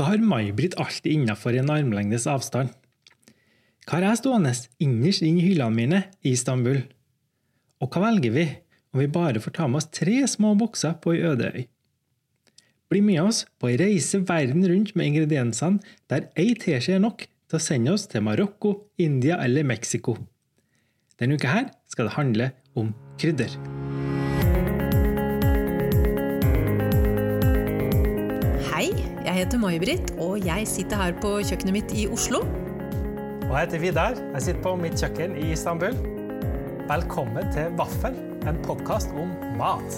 Hva har May-Britt alltid innafor en armlengdes avstand? Hva har jeg stående innerst inn i hyllene mine i Istanbul? Og hva velger vi om vi bare får ta med oss tre små bokser på ei øde øy? Bli med oss på ei reise verden rundt med ingrediensene der ei teskje er nok til å sende oss til Marokko, India eller Mexico. Denne uka her skal det handle om krydder. Jeg heter May-Britt, og jeg sitter her på kjøkkenet mitt i Oslo. Og jeg heter Vidar. Jeg sitter på mitt kjøkken i Istanbul. Velkommen til Vaffel, en podkast om mat.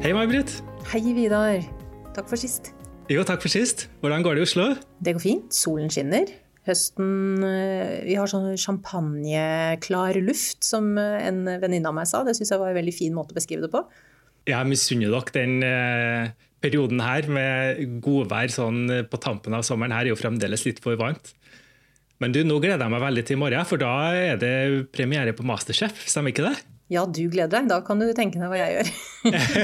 Hei, May-Britt. Hei, Vidar. Takk for sist. Jo, takk for sist. Hvordan går det i Oslo? Det går fint. Solen skinner. Høsten eh, Vi har sånn champagneklar luft, som eh, en venninne av meg sa. Det syns jeg var en veldig fin måte å beskrive det på. Jeg misunner dere den eh, perioden her med godvær sånn på tampen av sommeren. Her er jo fremdeles litt for varmt. Men du, nå gleder jeg meg veldig til i morgen, for da er det premiere på Masterchef, stemmer ikke det? Ja, du gleder deg. Da kan du tenke deg hva jeg gjør.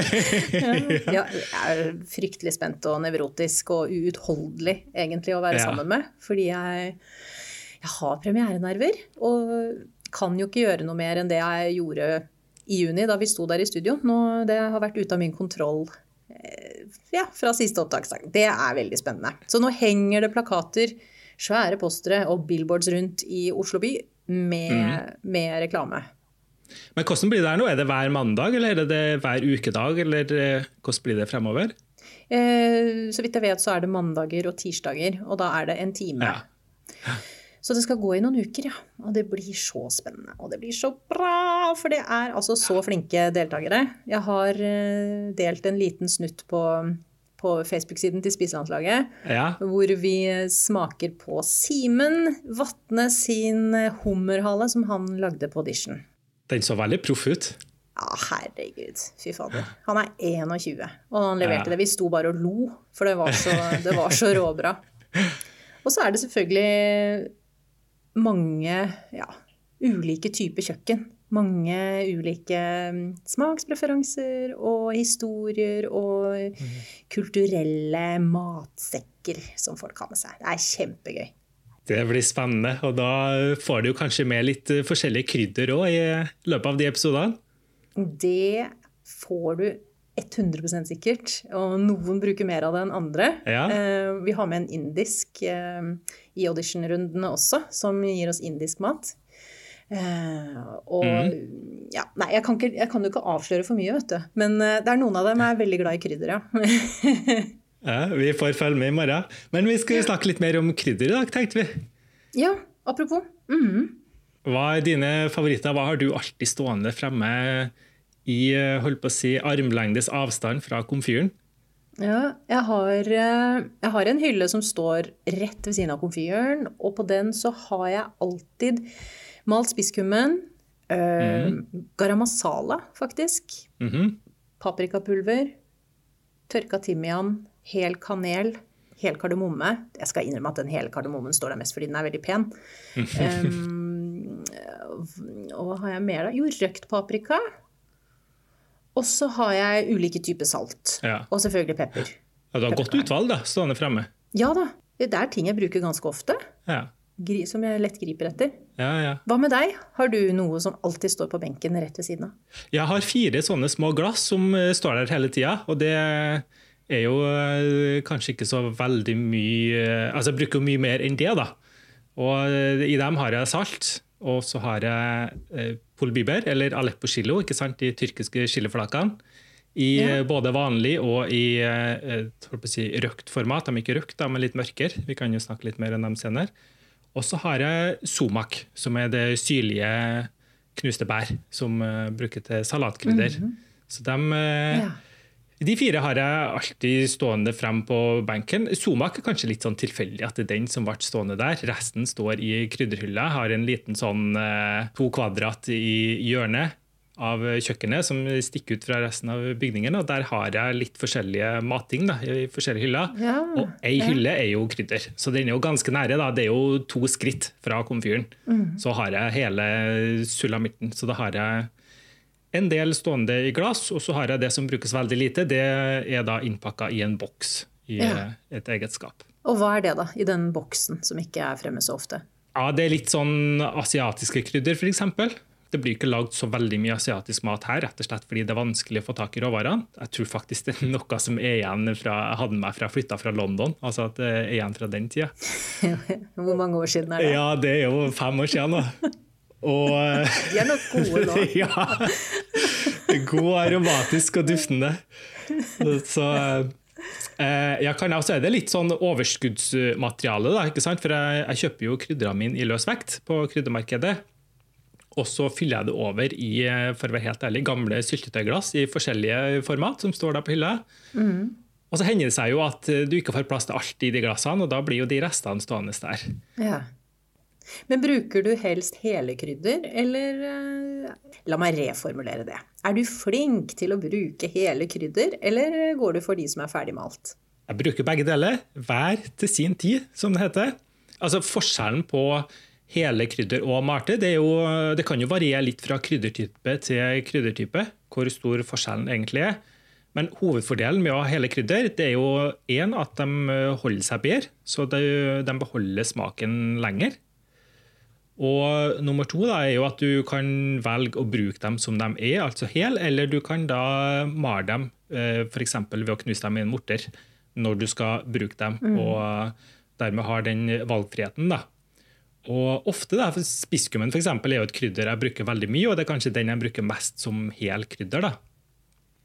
ja, jeg er fryktelig spent og nevrotisk og uutholdelig egentlig å være Ja. sammen med. Fordi jeg, jeg har premierenerver. Og kan jo ikke gjøre noe mer enn det jeg gjorde i juni da vi sto der i studio. Nå, det har vært ute av min kontroll eh, ja, fra siste opptaksdag. Det er veldig spennende. Så nå henger det plakater, svære postere og billboards rundt i Oslo by med, med reklame. Men hvordan blir det her nå? Er det hver mandag, eller er det hver ukedag, eller eh, hvordan blir det fremover? Eh, så vidt jeg vet, så er det mandager og tirsdager, og da er det en time. Ja. Så det skal gå i noen uker, ja. Og det blir så spennende. Og det blir så bra! For det er altså så flinke deltakere. Jeg har eh, delt en liten snutt på, på Facebook-siden til Spiselandslaget. Ja. Hvor vi smaker på Simen Vatne sin hummerhale som han lagde på audition. Den så veldig proff ut. Ja, herregud. Fy fader. Han er 21, og han leverte Ja. det. Vi sto bare og lo, for det var så, det var så råbra. Og så er det selvfølgelig mange ja, ulike typer kjøkken. Mange ulike mm, smakspreferanser og historier og kulturelle matsekker som folk har med seg. Det er kjempegøy. Det blir spennende, og da får du kanskje med litt eh, forskjellige krydder òg i løpet av de episodene. Det får du 100% sikkert, og noen bruker mer av det enn andre. Ja. Eh, Vi har med en indisk eh, i auditionrundene også, som gir oss indisk mat. Eh, og mm. ja, Nei, jeg kan, ikke, jeg kan jo ikke avsløre for mye, vet du. Men eh, det er noen av dem er veldig glad i krydder, ja. Ja, vi får følge med i morgen. Men vi skal snakke litt mer om krydder i dag, tenkte vi. ja, apropos. Mhm. Hva er dine favoritter? Hva har du alltid stående fremme i eh, holdt på å si, armlengdes avstand fra komfyren? Ja, jeg har, eh, jeg har en hylle som står rett ved siden av komfyren, og på den så har jeg alltid malt spisskummen, eh, garam masala faktisk, Mhm. paprikapulver, tørka timian, hel kanel, hel kardemomme. Jeg skal innrømme at den hele kardemommen står der mest fordi den er veldig pen. Um, og hva har jeg mer da? Jo, røkt paprika. Og så har jeg ulike typer salt. Ja. Og selvfølgelig pepper. Ja, du har godt utvalg da, stående fremme. Ja da, det er ting jeg bruker ganske ofte, Ja. gri- som jeg lett griper etter. Ja, ja. Hva med deg? Har du noe som alltid står på benken rett ved siden av? Jeg har fire sånne små glass som eh, står der hele tida, og det er jo eh, kanskje ikke så veldig mye eh, Altså, jeg bruker mye mer enn det, da. Og eh, i dem har jeg salt, og så har jeg polbiber, eller Aleppo chilo, ikke sant, de tyrkiske chiliflakene. I Ja. både vanlig og i si, røkt format. De er ikke røkt, de er litt mørkere. Vi kan jo snakke litt mer om dem senere. Og så har jeg sumak, som er det syrlige knuste bær, som uh, bruker til salatkrydder. Så de uh, Ja. De fire har jeg alltid stående frem på benken. Somak er kanskje litt sånn tilfeldig at det er den som ble stående der. Resten står i krydderhylla. Har en liten sånn eh, to kvadrat i hjørnet. av kjøkkenet som stikker ut fra resten av bygningen. og Der har jeg litt forskjellige mating da, i forskjellige hyller. Ja, og ei ja. hylle er jo krydder, så den er jo ganske nære. da, Det er jo to skritt fra komfyren. Mm. Så har jeg hele sulamitten. Så da har jeg en del stående i glass, og så har jeg det som brukes veldig lite. Det er da innpakka i en boks i Ja. et eget skap. Og hva er det, da, i den boksen som ikke er fremme så ofte? Ja, Det er litt sånn asiatiske krydder, f.eks. Det blir ikke lagd så veldig mye asiatisk mat her, rett og slett fordi det er vanskelig å få tak i råvarene. Jeg tror faktisk det er noe som er igjen fra, jeg hadde med meg fra flytta fra London. altså at det er igjen fra den tida. Hvor mange år siden er det? Ja, det er jo fem år siden nå. Og De er nok gode nå. ja. God, aromatisk og duftende. Så eh, ja, kan jeg også, er det litt sånn overskuddsmateriale, da, ikke sant? For jeg, jeg kjøper jo krydderne mine i løs vekt på kryddermarkedet. Og så fyller jeg det over i eh, for å være helt ærlig, gamle syltetøyglass i forskjellige format som står der på hylla. Og så hender det seg jo at du ikke får plass til alt i de glassene, og da blir jo de restene stående der. Ja. Men bruker du helst hele krydder, eller eh, La meg reformulere det. Er du flink til å bruke hele krydder, eller går du for de som er ferdigmalt? Jeg bruker begge deler, hver til sin tid, som det heter. Altså Forskjellen på hele krydder og malte det, jo, det kan jo variere litt fra kryddertype til kryddertype, hvor stor forskjellen egentlig er. Men hovedfordelen med å ha hele krydder det er jo en, at de holder seg bedre, så de beholder smaken lenger. Og nummer to da, er jo at du kan velge å bruke dem som de er, altså hel, eller du kan da male dem, f.eks. ved å knuse dem i en morter når du skal bruke dem, og dermed har den valgfriheten. da. Og ofte da, for Spisskummen for eksempel, er jo et krydder jeg bruker veldig mye, og det er kanskje den jeg bruker mest som hel krydder. da.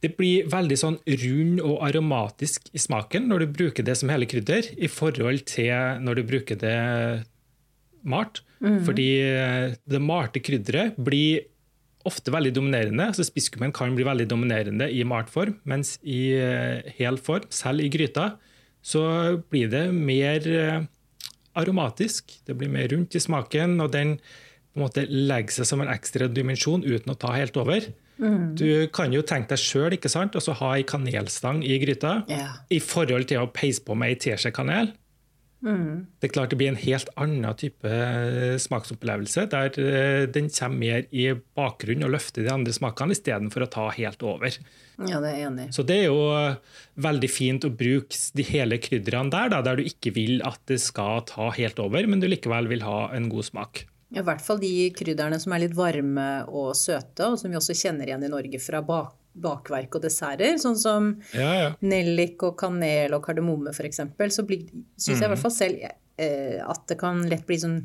Det blir veldig sånn rund og aromatisk i smaken når du bruker det som hele krydder, i forhold til når du bruker det malt. Fordi det malte krydderet blir ofte veldig dominerende. altså Spisskummen kan bli veldig dominerende i malt form, mens i eh, hel form, selv i gryta, så blir det mer eh, aromatisk. Det blir mer rundt i smaken, og den på en måte legger seg som en ekstra dimensjon uten å ta helt over. Du kan jo tenke deg sjøl å ha ei kanelstang i gryta Yeah. i forhold til å peise på med ei teskje kanel. Det er klart det blir en helt annen type eh, smaksopplevelse, der eh, den kommer mer i bakgrunnen og løfter de andre smakene istedenfor å ta helt over. ja, det er enig. Så det er jo eh, veldig fint å bruke de hele krydderne der, da, der du ikke vil at det skal ta helt over, men du likevel vil ha en god smak. I hvert fall de krydderne som er litt varme og søte, og som vi også kjenner igjen i Norge fra bak bakverk og desserter, sånn som Ja, ja. nellik og kanel og kardemomme f.eks., så syns jeg i hvert fall selv eh, at det kan lett bli sånn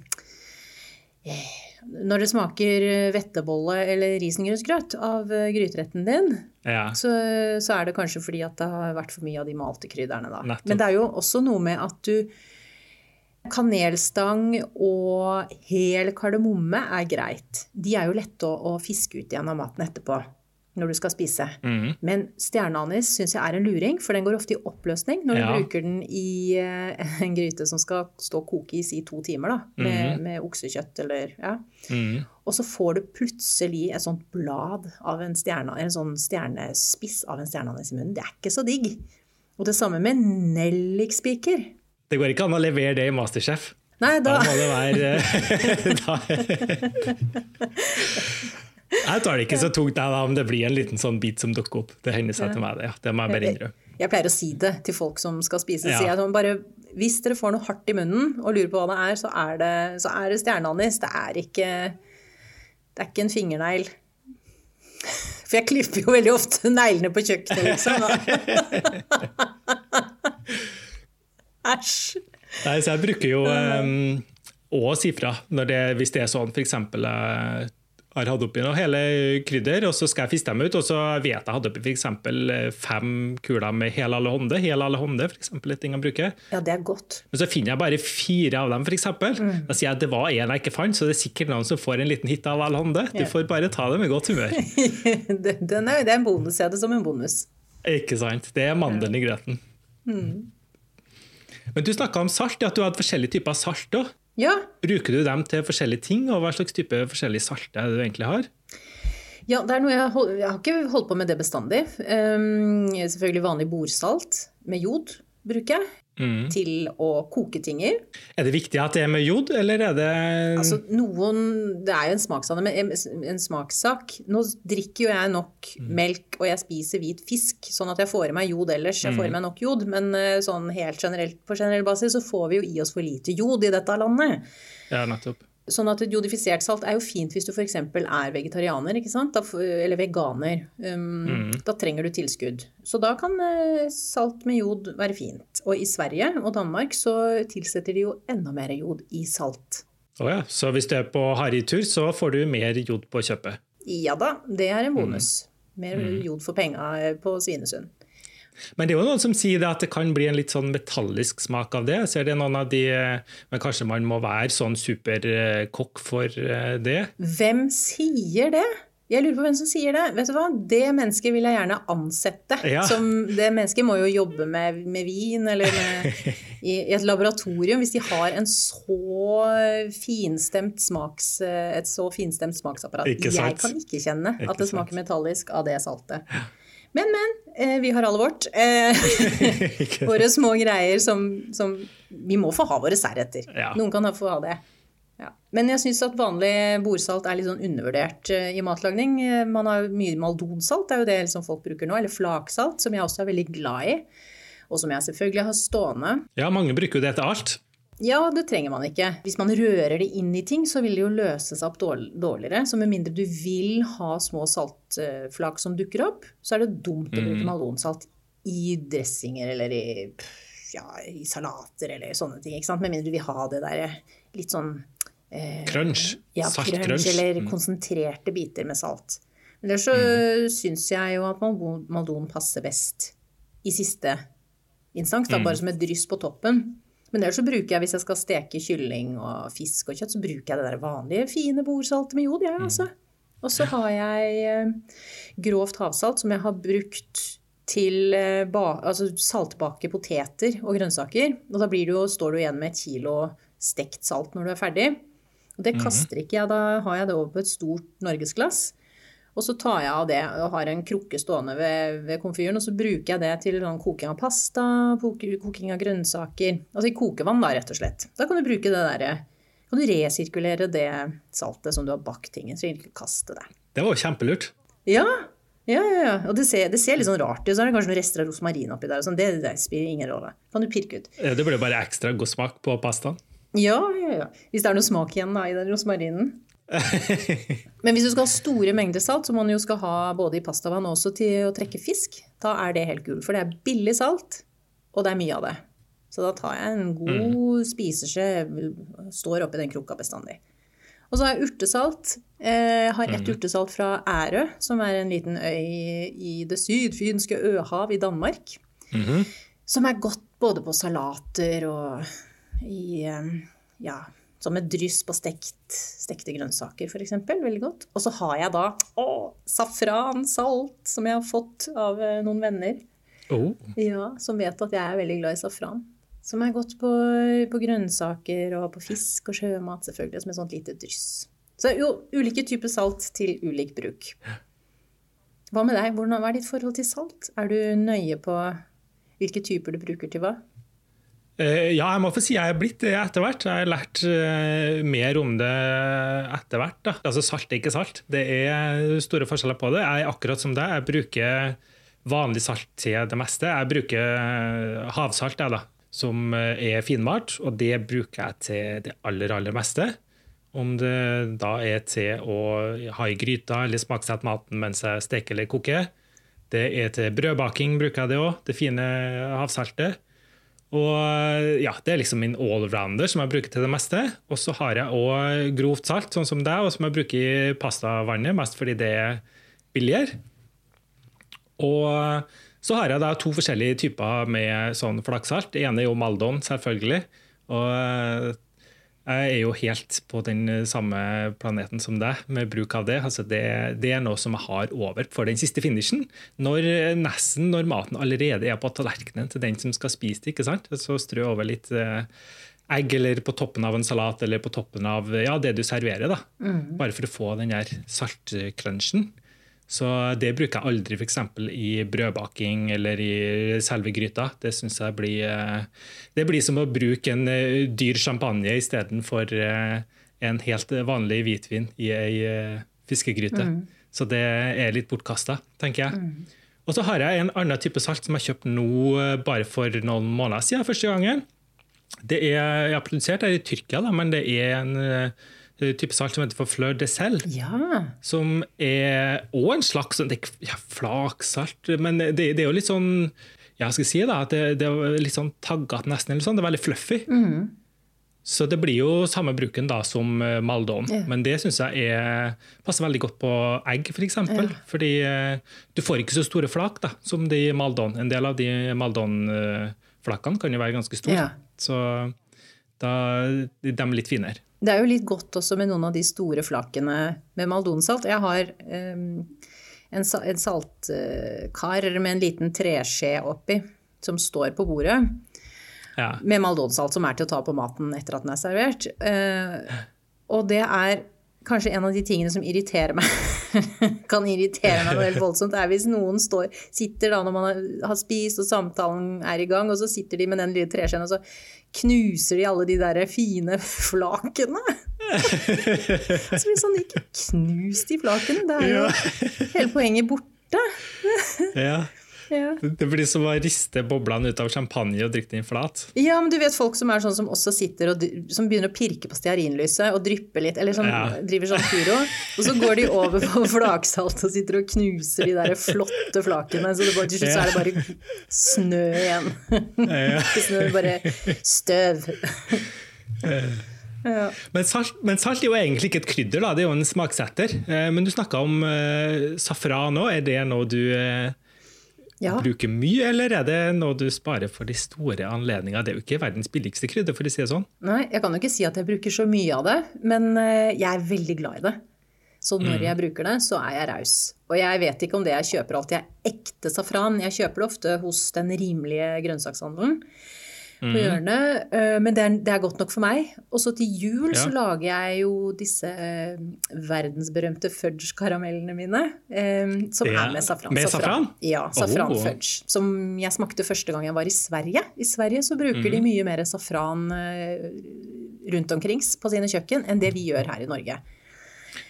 eh, Når det smaker vettebolle eller risengrynsgrøt av eh, gryteretten din, ja. så, så er det kanskje fordi at det har vært for mye av de malte krydderne da. Nettopp. Men det er jo også noe med at du Kanelstang og hel kardemomme er greit. De er jo lette å, å fiske ut igjen av maten etterpå når du skal spise. Mm. Men stjerneanis syns jeg er en luring, for den går ofte i oppløsning når Ja. du bruker den i eh, en gryte som skal stå og koke i to timer, da, med, med oksekjøtt eller ja. Mm. Og så får du plutselig et sånt blad av en stjerne, en sånn stjernespiss av en stjerneanis i munnen. Det er ikke så digg. Og det samme med nellikspiker. Det går ikke an å levere det i Masterchef. Nei, Da da må det være eh. Jeg tar det ikke så tungt da, om det blir en liten sånn bit som dukker opp. Det hender seg til meg, det. Ja, det må jeg bare innrømme. Jeg pleier å si det til folk som skal spise. Ja. jeg sånn, bare, Hvis dere får noe hardt i munnen og lurer på hva det er, så er det, så er det stjerneanis. Det er ikke Det er ikke en fingernegl. For jeg klipper jo veldig ofte neglene på kjøkkenet, liksom. Æsj. Nei, så jeg bruker jo um, å si fra hvis det er sånn f.eks. jeg har hatt oppi noe hele krydder, og så skal jeg fiske dem ut, og så vet jeg hadde oppi f.eks. fem kuler med hel alle hånde, hel alle f.eks. et ting jeg bruker. Ja, det er godt. Men så finner jeg bare fire av dem, f.eks. Da sier jeg at det var en jeg ikke fant, så det er sikkert noen som får en liten hit av alle hånde. Du får bare ta det med godt humør. Det- Den er, det er en bonus. Jeg det som en bonus. Ikke sant? Det er mandelen i grøten. Men du snakka om salt, at du hadde forskjellige typer salt òg. Ja, Bruker du dem til forskjellige ting, og hva slags type forskjellige salter er det du egentlig har? Ja, det er noe jeg, hold, jeg har ikke holdt på med det bestandig. Um, selvfølgelig vanlig bordsalt med jod bruker jeg. Mm. Til å koke ting i. Er det viktig at det er med jod, eller er det Altså, noen Det er jo en smakssak, men en smakssak Nå drikker jo jeg nok mm. melk, og jeg spiser hvit fisk, sånn at jeg får i meg jod ellers. Jeg får i mm. meg nok jod, men eh, sånn helt generelt, på generell basis så får vi jo i oss for lite jod i dette landet. Ja, nettopp. Sånn at Jodifisert salt er jo fint hvis du f.eks. er vegetarianer eller veganer. Um, mm. Da trenger du tilskudd. Så da kan uh, salt med jod være fint. Og i Sverige og Danmark så tilsetter de jo enda mer jod i salt. Oh ja. Så hvis du er på harrytur, så får du mer jod på kjøpet? Ja da, det er en bonus. Mm. Mer mm. jod for penga på Svinesund. Men det er jo noen som sier at det kan bli en litt sånn metallisk smak av det. Ser det noen av de, Men kanskje man må være sånn superkokk for eh, det? Hvem sier det? Jeg lurer på hvem som sier det. Vet du hva? Det mennesket vil jeg gjerne ansette. Ja. Som, det mennesket må jo jobbe med, med vin eller med, i, i, et laboratorium. Hvis de har en så finstemt smaks, et så finstemt smaksapparat. Jeg kan ikke kjenne ikke at det smaker metallisk av det saltet. Men, men. Eh, vi har alle vårt. Eh, våre små greier som, som, Vi må få ha våre særheter. Ja. Noen kan få ha det. Ja. Men jeg syns at vanlig bordsalt er litt sånn undervurdert eh, i matlagning. Man har mye maldonsalt, det er jo det liksom folk bruker nå. Eller flaksalt, som jeg også er veldig glad i. Og som jeg selvfølgelig har stående. Ja, mange bruker jo det til alt. Ja, det trenger man ikke. Hvis man rører det inn i ting, så vil det jo løse seg opp dårligere. Så med mindre du vil ha små saltflak som dukker opp, så er det dumt å bruke mm. malonsalt i dressinger eller i, ja, i, salater eller sånne ting. ikke sant? Med mindre du vil ha det der litt sånn eh, Crunch. Ja, crunch. Eller mm. konsentrerte biter med salt. Men ellers så mm. syns jeg jo at maldon passer best i siste instans, da, mm. bare som et dryss på toppen. Men ellers så bruker jeg, hvis jeg skal steke kylling og fisk og kjøtt, så bruker jeg det der vanlige, fine bordsaltet med jod, jeg, ja, altså. Og så har jeg eh, grovt havsalt som jeg har brukt til eh, altså saltbake poteter og grønnsaker. Og da jo, står du igjen med et kilo stekt salt når du er ferdig. Og det mhm. kaster ikke jeg, da har jeg det over på et stort norgesglass. Og så tar jeg av det og har en krukke stående ved, ved komfyren, og så bruker jeg det til sånn koking av pasta, koking av grønnsaker. Altså i kokevann, da, rett og slett. Da kan du bruke det derre Kan du resirkulere det saltet som du har bakt ting i, så ikke kaste det. Det var jo kjempelurt. Ja. Ja, ja, ja. Og det ser, det ser, litt sånn rart ut. Så er det kanskje noen rester av rosmarin oppi der. Sånn. Det, det, spiller ingen rolle. Kan du pirke ut. Det blir bare ekstra god smak på pastaen. Ja, ja, ja. Hvis det er noe smak igjen da, i den rosmarinen. Men hvis du skal ha store mengder salt, som man jo skal ha både i pastavann og også til å trekke fisk, da er det helt gull. For det er billig salt, og det er mye av det. Så da tar jeg en god mm. spiseskje, står oppi den krukka bestandig. Og så har jeg urtesalt. Jeg har ett mm. urtesalt fra Ærø, som er en liten øy i det sydfynske øhav i Danmark. Mm -hmm. Som er godt både på salater og i ja, som et dryss på stekt, stekte grønnsaker, f.eks. Veldig godt. Og så har jeg da å, safransalt, som jeg har fått av eh, noen venner. Oh. Ja, Som vet at jeg er veldig glad i safran. Som er godt på, på grønnsaker og på fisk og sjømat, selvfølgelig, som et sånt lite dryss. Så jo, ulike typer salt til ulik bruk. Hva med deg? Hvordan, hva er ditt forhold til salt? Er du nøye på hvilke typer du bruker til hva? Eh, ja, jeg må få si jeg er blitt det etter hvert. Jeg har lært uh, mer om det etter hvert. Altså, salt er ikke salt. Det er store forskjeller på det. Jeg er akkurat som deg. Jeg bruker vanlig salt til det meste. Jeg bruker eh, havsalt, jeg, da, som er finmalt, og det bruker jeg til det aller, aller meste. Om det da er til å ha i gryta eller smaksette maten mens jeg steker eller koker. Det er til brødbaking, bruker jeg det òg. Det fine havsaltet. Og ja, Det er liksom min allrounder som jeg bruker til det meste. Og så har jeg òg grovt salt, sånn som deg, og som jeg bruker i pastavannet, mest fordi det er billigere. Og så har jeg da to forskjellige typer med sånn flaksalt. Det ene er jo Maldon, selvfølgelig. Og jeg er jo helt på den samme planeten som deg med bruk av det. Altså det, det, er noe som jeg har over for den siste finishen. Når, nesten når maten allerede er på tallerkenen til den som skal spise det. ikke sant? Så strø over litt eh, egg eller på toppen av en salat eller på toppen av ja, det du serverer. da. Mm. Bare for å få den der saltcrunchen. Så det bruker jeg aldri f.eks. i brødbaking eller i selve gryta. Det syns jeg blir eh, Det blir som å bruke en eh, dyr champagne istedenfor eh, en helt vanlig hvitvin i ei fiskegryte. Mm. Så det er litt bortkasta, tenker jeg. Mm. Og så har jeg en annen type salt som jeg kjøpte nå bare for noen måneder siden første gangen. Det er, jeg har produsert her i Tyrkia, da, men det er en type salt som heter for fleur de sel. Ja. Som er òg en slags ja, flaksalt, men det, det, er jo litt sånn ja, skal jeg si da, at det, det er litt sånn taggete nesten. eller sånn, Det er veldig fluffy. Mm. Så det blir jo samme bruken da som eh, Maldon, ja. men det syns jeg er, passer veldig godt på egg, f.eks. For eksempel. ja. Fordi eh, du får ikke så store flak da, som de Maldon. En del av de Maldon-flakene kan jo være ganske store. Ja. Så da de er litt finere. Det er jo litt godt også med noen av de store flakene med maldonsalt. Jeg har um, en, en saltkar med en liten treskje oppi som står på bordet. Ja. Med maldonsalt som er til å ta på maten etter at den er servert. Uh, og det er kanskje en av de tingene som irriterer meg kan irritere meg noe helt voldsomt, er hvis noen står, sitter da når man har spist og samtalen er i gang, og så sitter de med den lille treskjeen og så knuser de alle de der fine flakene. så blir det sånn, ikke knus de flakene, det er jo hele poenget borte. ja. Ja. Det blir som å riste boblene ut av champagne og drikke den flat. Ja, men du vet folk som er sånn som også sitter og som begynner å pirke på stearinlyset og drypper litt, eller sånn, ja. driver sånn pyro. Og så går de over på flaksalt og sitter og knuser de der flotte flakene. Så bare, til slutt så er det bare snø igjen. Ikke snø, bare støv. Ja. Men, salt, men, salt, er jo egentlig ikke et krydder, da. det er jo en smaksetter. Eh, men du snakka om uh, safran òg. Er det noe du uh, ja. bruker mye, eller er det noe du sparer for de store anledningene? Det er jo ikke verdens billigste krydder, for å si det sånn. Nei, jeg kan jo ikke si at jeg bruker så mye av det, men eh, jeg er veldig glad i det. Så når mm. jeg bruker det, så er jeg raus. Og jeg vet ikke om det jeg kjøper alltid er ekte safran. Jeg kjøper det ofte hos den rimelige grønnsakshandelen på mm. hjørnet. Eh, men det er, det er, godt nok for meg. Og så til jul ja. så lager jeg jo disse eh, verdensberømte fudge-karamellene mine. Eh, som er, er med safran. Med safran? Ja, safran-fudge. Oh. Som jeg smakte første gang jeg var i Sverige. I Sverige så bruker mm. de mye mer safran rundt omkrings på sine kjøkken enn det vi gjør her i Norge.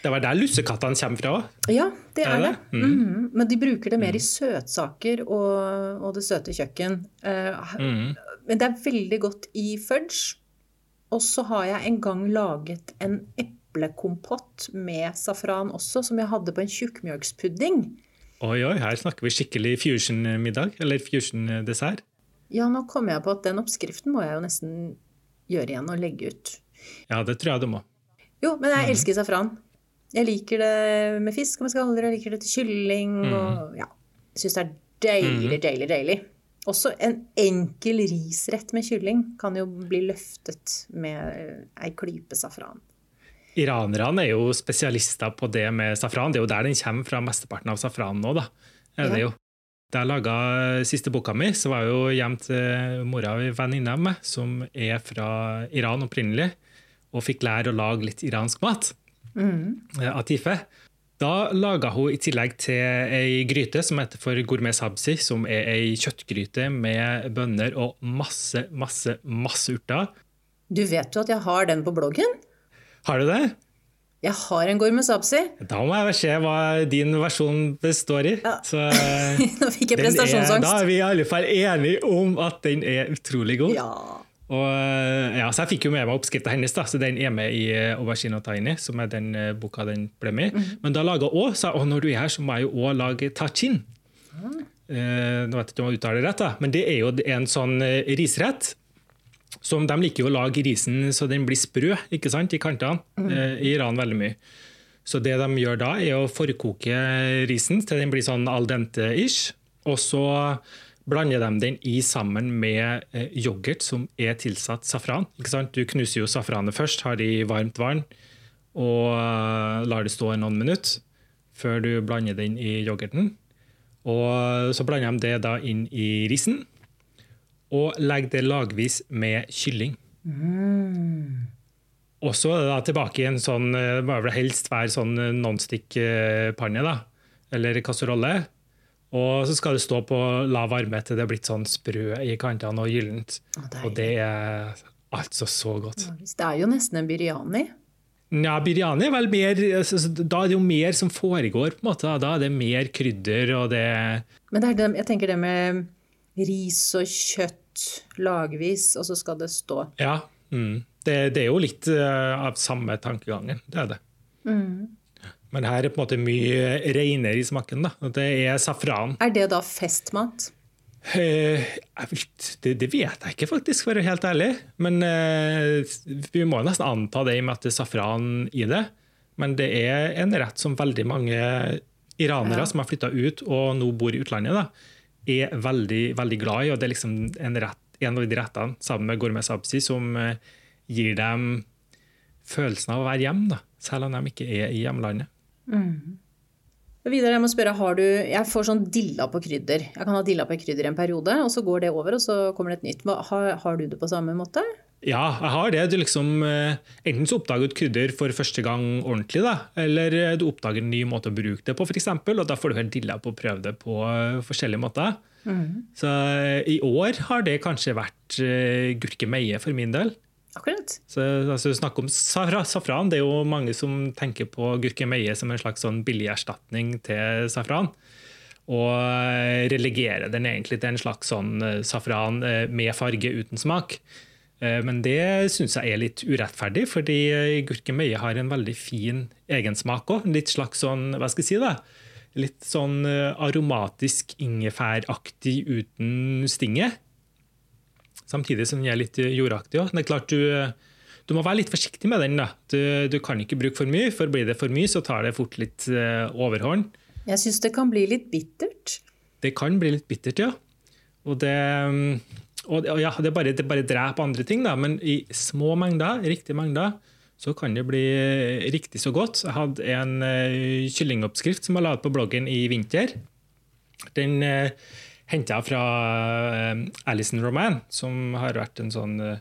Det var der lussekattene kommer fra? Ja, det er, det. det? Mm. Mm. Men de bruker det mer i mm. søtsaker og, og det søte kjøkken. Uh, mm. Men det er veldig godt i fudge. Og så har jeg en gang laget en eplekompott med safran også, som jeg hadde på en tjukkmjølkspudding. Oi, oi, her snakker vi skikkelig fusion-middag, eller fusion-dessert. Ja, nå kommer jeg på at den oppskriften må jeg jo nesten gjøre igjen og legge ut. Ja, det tror jeg du må. Jo, men jeg mm. elsker safran. Jeg liker det med fisk og med skaller, jeg liker det til kylling og ja. Jeg syns det er deilig, mm. deilig, deilig. Også en enkel risrett med kylling kan jo bli løftet med ei klype safran. Iranerne er jo spesialister på det med safran. Det er jo der den kommer fra mesteparten av safranen nå. da. Er det jo. Da jeg laga siste boka mi, så var jeg jo hjem til mora og venninna av meg som er fra Iran opprinnelig, og fikk lære å lage litt iransk mat. Mm. Atife. Da laga hun i tillegg til ei gryte som heter for gourmet sabsi, som er ei kjøttgryte med bønner og masse, masse, masse urter. Du vet jo at jeg har den på bloggen? Har du det? Jeg har en gourmet sabsi. Da må jeg se hva din versjon består i. Ja. Så, Nå fikk jeg prestasjonsangst. Da er vi i alle fall enige om at den er utrolig god. Ja. Og, eh, ja, så Jeg fikk jo med meg oppskrifta hennes, da, så den er med i eh, Aubergine og Tiny. som er den uh, boka den ble med mm -hmm. Men da laga òg sa når du er her, så må jeg jo òg lage tachin. Mm. Eh, nå vet jeg ikke om jeg uttaler det rett, da, men det er jo en sånn risrett. Som De liker jo å lage risen så den blir sprø ikke sant, i kantene. Mm. I Iran veldig mye. Så det de gjør da, er å forkoke risen til den blir sånn al dente-ish. Og så blander de den i sammen med eh, yoghurt som er tilsatt safran. Du knuser jo safranet først, har det i varmt vann og uh, lar det stå noen minutter før du blander den i yoghurten. Og Så blander de det da inn i risen og legger det lagvis med kylling. Mm. Og så er det da tilbake i en sånn, det må vel helst være sånn nonstick-panne. da, eller kasserolle. Og så skal det stå på lav varme til det er blitt sånn sprø i kantene og gyllent. Og det er altså så godt. Det er jo nesten en biryani. Ja, biryani er vel mer altså, Da er det jo mer som foregår, på en måte. Da er det mer krydder, og det Men det er det, jeg tenker det med ris og kjøtt lagvis, og så skal det stå. Ja. Mm. Det, det er jo litt eh, av samme tankegangen. Det er det. Men her er på en måte mye reinere i smaken. da. Det er safran. Er det da festmat? Eh, vil, det, det vet jeg ikke, faktisk, for å være helt ærlig. Men eh, vi må nesten anta det i og med at det er safran i det. Men det er en rett som veldig mange iranere Ja. som har flytta ut og nå bor i utlandet, da, er veldig, veldig glad i. Og det er liksom en, rett, en av de rettene sammen med gourmet sabzi som eh, gir dem følelsen av å være hjemme, da, selv om de ikke er i hjemlandet. Og Videre, jeg må spørre, har du, jeg får sånn dilla på krydder. Jeg kan ha dilla på krydder i en periode, og så går det over, og så kommer det et nytt. Har, har du det på samme måte? Ja, jeg har det. Du liksom, eh, enten så oppdager du krydder for første gang ordentlig, da, eller eh, du oppdager en ny måte å bruke det på, f.eks. Og da får du helt dilla på å prøve det på eh, forskjellige måter. Så eh, i år har det kanskje vært gurkemeie for min del. Akkurat. Så altså, Snakk om safra- safran. Det er jo mange som tenker på gurkemeie som en slags sånn billig erstatning til safran. Og eh, relegerer den egentlig til en slags sånn eh, safran eh, med farge uten smak. Men det syns jeg er litt urettferdig, fordi gurkemeie har en veldig fin egensmak òg. Litt slags sånn, hva skal jeg si da? Litt sånn aromatisk ingefæraktig uten stinget. Samtidig som den er litt jordaktig òg. Det er klart du, du må være litt forsiktig med den. da. Du, du kan ikke bruke for mye, for blir det for mye, så tar det fort litt uh, overhånd. Jeg syns det kan bli litt bittert. Det kan bli litt bittert, ja. Og det, mm, og, og ja, det, bare, det bare dreper andre ting, da. men i små mengder, riktige mengder, så kan det bli riktig så godt. Jeg hadde en uh, kyllingoppskrift som jeg la ut på bloggen i vinter. Den uh, henta fra uh, Alison Roman, som har vært en sånn uh,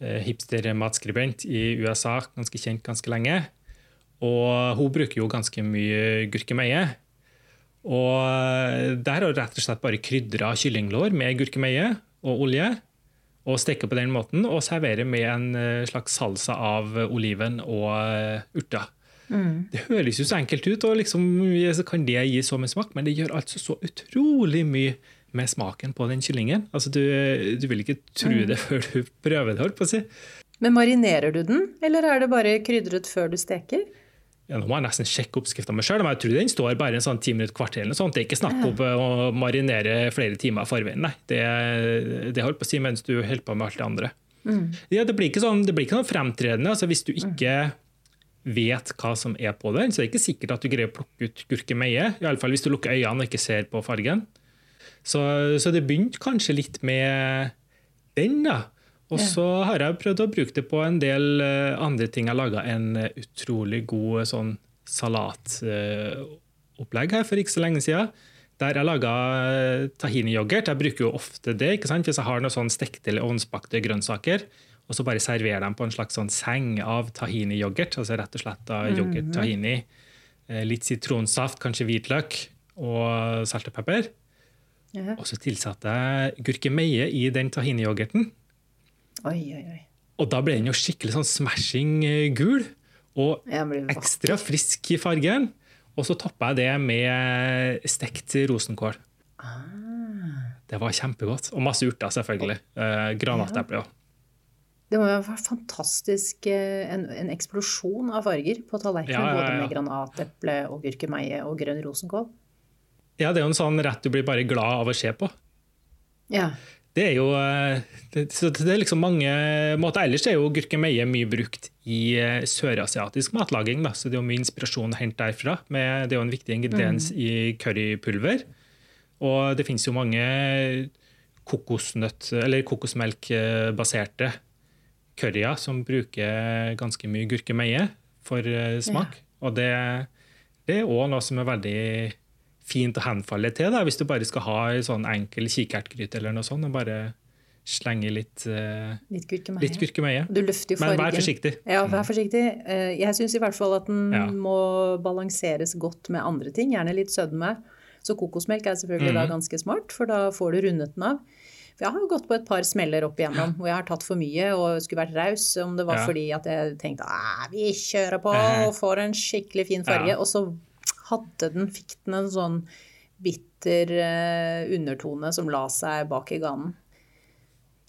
hipster-matskribent i USA, ganske kjent ganske lenge. Og hun bruker jo ganske mye gurkemeie. Og eh, der har hun rett og slett bare krydra kyllinglår med gurkemeie og olje. Og steker på den måten og serverer med en eh, slags salsa av oliven og eh, urter. Det høres jo så enkelt ut, og liksom, så kan det gi så mye smak, men det gjør altså så utrolig mye med smaken på den kyllingen. Altså, du, du vil ikke tro det før du prøver det. holdt på å si. Men marinerer du den, eller er det bare krydret før du steker? Ja, nå må jeg nesten sjekke oppskrifta mi sjøl, men jeg tror den står bare en sånn ti minutter kvarter. eller noe sånt. Det er ikke snakk om eh, å marinere flere timer i forveien. Nei, det, det holdt på å si mens du holder på med alt det andre. Ja, det blir sånn, det blir ikke sånn fremtredende. altså Hvis du ikke vet hva som er på den, så det er ikke sikkert at du greier å plukke ut gurkemeie. Iallfall hvis du lukker øynene og ikke ser på fargen. Så, så det begynte kanskje litt med den, da. Og så har jeg prøvd å bruke det på en del eh, andre ting. Jeg laga en eh, utrolig god eh, sånn salatopplegg her for ikke så lenge siden. Der jeg laga tahini-yoghurt. Jeg bruker jo ofte det ikke sant? hvis jeg har noen sånn stekte eller ovnsbakte grønnsaker. Og så bare serverer de på en slags sånn seng av tahini-yoghurt. Altså rett og slett da yoghurt tahini. eh, Litt sitronsaft, kanskje hvitløk og salt og pepper. Ja. Og så tilsatte jeg gurkemeie i den tahini-yoghurten. Oi, oi, oi. Og da ble den jo skikkelig sånn smashing eh, gul. Og ekstra frisk i fargen. Og så toppa jeg det med stekt rosenkål. Ah. Det var kjempegodt. Og masse urter, selvfølgelig. Eh, granateple òg. Det må være fantastisk eh, en, en eksplosjon av farger på tallerkenen. Ja, ja, ja. Både med granateple og gurkemeie og grønn rosenkål. Ja, det er jo en sånn rett du blir bare glad av å se på. Ja. Det er jo eh, det, det er liksom mange måter. Ellers er jo gurkemeie mye brukt i eh, sørasiatisk matlaging. Da. Så det er jo mye inspirasjon å hente derfra. Med, det er jo en viktig ingrediens i currypulver. Og det finnes jo mange kokosnøtt- eller kokosmelkbaserte curryer som bruker ganske mye gurkemeie for smak. smak. Og det, det er òg noe som er veldig fint å henfalle til da, hvis du bare skal ha en sånn enkel kikertgryte eller noe sånt, og bare slenge litt, uh, litt gurkemeie. Litt gurkemeie. Du løfter jo Men fargen. vær forsiktig. Ja, vær forsiktig. Eh, Jeg syns i hvert fall at den Ja. må balanseres godt med andre ting, gjerne litt sødme. Så kokosmelk er selvfølgelig da Mhm. ganske smart, for da får du rundet den av. For jeg har jo gått på et par smeller opp igjennom hvor jeg har tatt for mye og skulle vært raus, om det var Ja. fordi at jeg tenkte at vi kjører på og får en skikkelig fin farge, Ja. og så hadde den, fikk den en sånn bitter uh, undertone som la seg bak i ganen.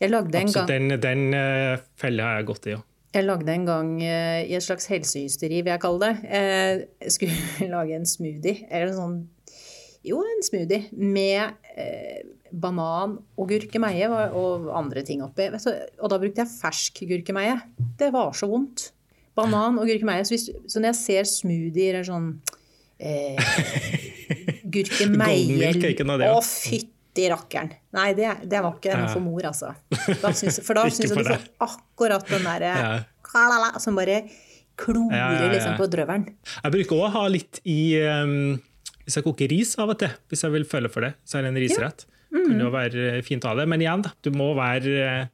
Jeg lagde en gang den, den uh, fella har jeg gått i ja. jeg lagde en gang uh, i et slags helsehysteri, vil jeg kalle det. Jeg skulle lage en smoothie, eller en sånn Jo, en smoothie med banan og gurkemeie og, andre ting oppi. Og da brukte jeg fersk gurkemeie. Det var så vondt. Banan og gurkemeie. Så, hvis, så når jeg ser smoothier eller sånn eh, Gurkemeie. Å, fytti rakkeren. Nei, det, det var ikke noe for mor, altså. Da synes, for da syns jeg du får akkurat den derre Ja. som bare klorer Ja, ja, liksom på drøvelen. Jeg bruker òg ha litt i um, Hvis jeg koker ris av og til, hvis jeg vil føle for det, så er det en risrett. Mm. Kunne jo være fint å ha det. Men igjen, da, du må være eh,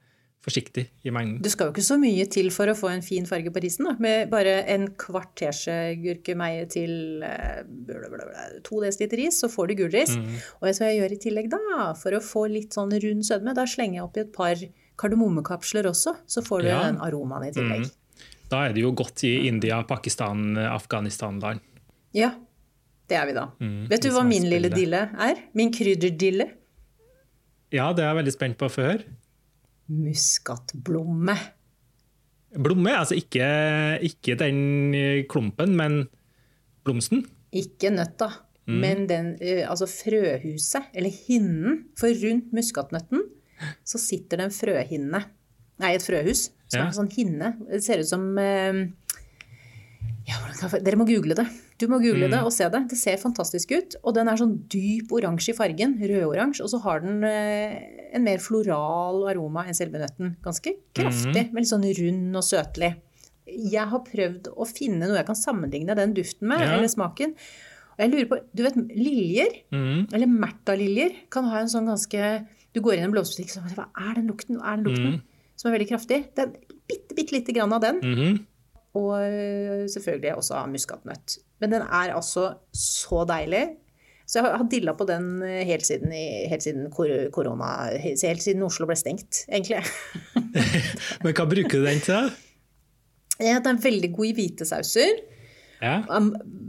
forsiktig i mengden. Du skal jo ikke så mye til for å få en fin farge på risen. Da. Med bare en kvart teskje gurkemeie til eh, blablabla, to dl ris, så får du gulris. Mm. Og vet du hva jeg gjør i tillegg da? For å få litt sånn rund sødme, da slenger jeg oppi et par kardemommekapsler også. Så får du Ja. den aromaen i tillegg. Da er det jo godt i India, Pakistan, Afghanistan-land. Ja, det er vi da. Mm, Vet du hva min lille dille er? Min krydderdille? Ja, det er jeg veldig spent på å få høre. Muskatblomme. Blomme, altså ikke, ikke den klumpen, men blomsten. Ikke nøtta, men den, eh, altså frøhuset, eller hinnen. For rundt muskatnøtten så sitter det en frøhinne. Nei, et frøhus. Som Ja. er en sånn hinne. Det ser ut som eh, ja, Dere må google det. Du må google det og se det. Det ser fantastisk ut. Og den er sånn dyp oransje i fargen. Rødoransje. Og så har den eh, en mer floral aroma enn selve nøtten. Ganske kraftig, men litt sånn rund og søtlig. Jeg har prøvd å finne noe jeg kan sammenligne den duften med, Ja. eller smaken. Og jeg lurer på, du vet, Liljer, Mm. eller Märtha-liljer, kan ha en sånn ganske Du går inn i en blomsterbutikk og sier Hva er den lukten? Hva er den lukten? Som er veldig kraftig. Det er bitte, bitte lite grann av den. Og øh, selvfølgelig også av muskatnøtt. Men den er altså så deilig. Så jeg har- dilla på den øh, helt siden, helt siden korona Helt siden Oslo ble stengt, egentlig. Men hva bruker du den til? Den er veldig god i hvite sauser. Ja.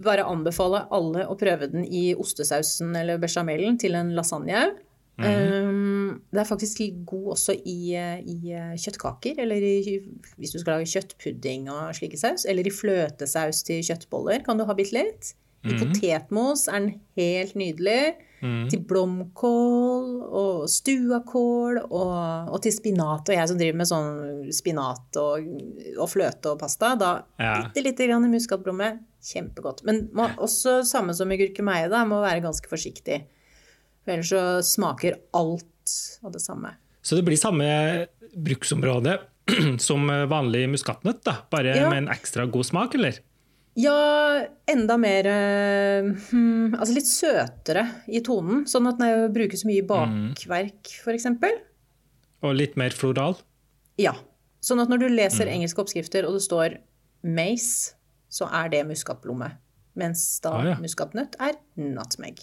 Bare anbefale alle å prøve den i ostesausen eller bechamelen til en lasagne. Um, det er faktisk god også i, i eh, kjøttkaker, eller i, hvis du skal lage kjøttpudding og slike saus. Eller i fløtesaus til kjøttboller kan du ha bitte litt. I potetmos er den helt nydelig. Til blomkål og stuakål og, og til spinat. Og jeg som driver med sånn spinat og, og fløte og pasta, da Ja. bitte lite grann muskatblomme. Kjempegodt. Men man, også samme som i gurkemeie, da, må være ganske forsiktig. For ellers så smaker alt av det samme. Så det blir samme bruksområde som vanlig muskatnøtt, da? bare Ja. med en ekstra god smak, eller? Ja, enda mer eh, hmm, Altså litt søtere i tonen. Sånn at når brukes mye i bakverk, f.eks. Og litt mer floral? Ja. Sånn at når du leser engelske oppskrifter og det står mace, så er det muskatblomme. Mens da Ah, ja. muskatnøtt er nutmeg.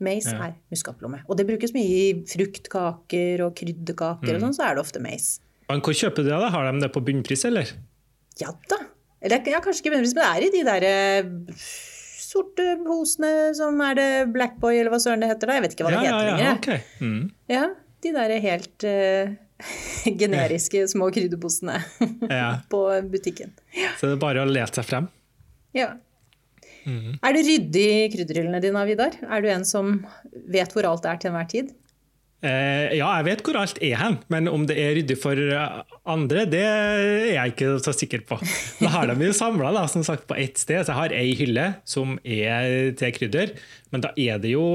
Mace Ja. er muskatplomme. Og det brukes mye i fruktkaker og krydderkaker og sånn, så er det ofte mais. Men hvor kjøper du det? da? Har de det på bunnpris, eller? Ja da. Eller ja, kanskje ikke bunnpris, men det er i de der eh, sorte posene som er det Blackboy, eller hva søren det heter da. Jeg vet ikke hva det ja, heter ja, lenger. ja, okay. ok. Mm. Ja, de der helt uh, generiske små krydderposene Ja. på butikken. Så det er bare å lete seg frem. Ja. Mhm. Er det ryddig i krydderhyllene dine, Vidar? Er du en som vet hvor alt er til enhver tid? Eh, ja, jeg vet hvor alt er hen, men om det er ryddig for eh, andre, det er jeg ikke så sikker på. Da har de jo samla på ett sted. Så jeg har ei hylle som er til krydder, men da er det jo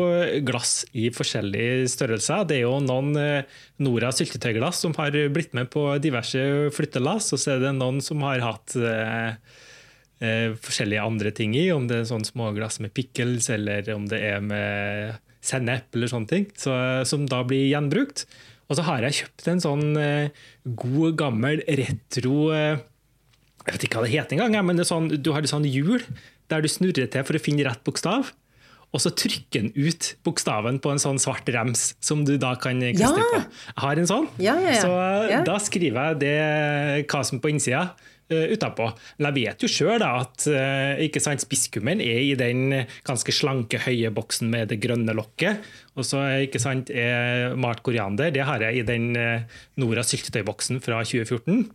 glass i forskjellige størrelser. Det er jo noen eh, Nora syltetøyglass som har blitt med på diverse flyttelass, og så er det noen som har hatt eh, eh, forskjellige andre ting i, om det er sånn småglass med pickles, eller om det er med sennep eller sånne ting, så, som da blir gjenbrukt. Og så har jeg kjøpt en sånn eh, god, gammel retro eh, Jeg vet ikke hva det heter engang, men det er sånn, du har et sånn hjul der du snurrer til for å finne rett bokstav. Og så trykker den ut bokstaven på en sånn svart rems som du da kan kaste Ja. på. Jeg har en sånn. Ja, ja, ja. Så eh, da skriver jeg det hva som er på innsida. Uh, utapå. Men jeg vet jo sjøl at eh, ikke sant, spisskummen er i den ganske slanke, høye boksen med det grønne lokket. Og så eh, ikke sant, er malt koriander det har jeg i den Nora syltetøyboksen fra 2014.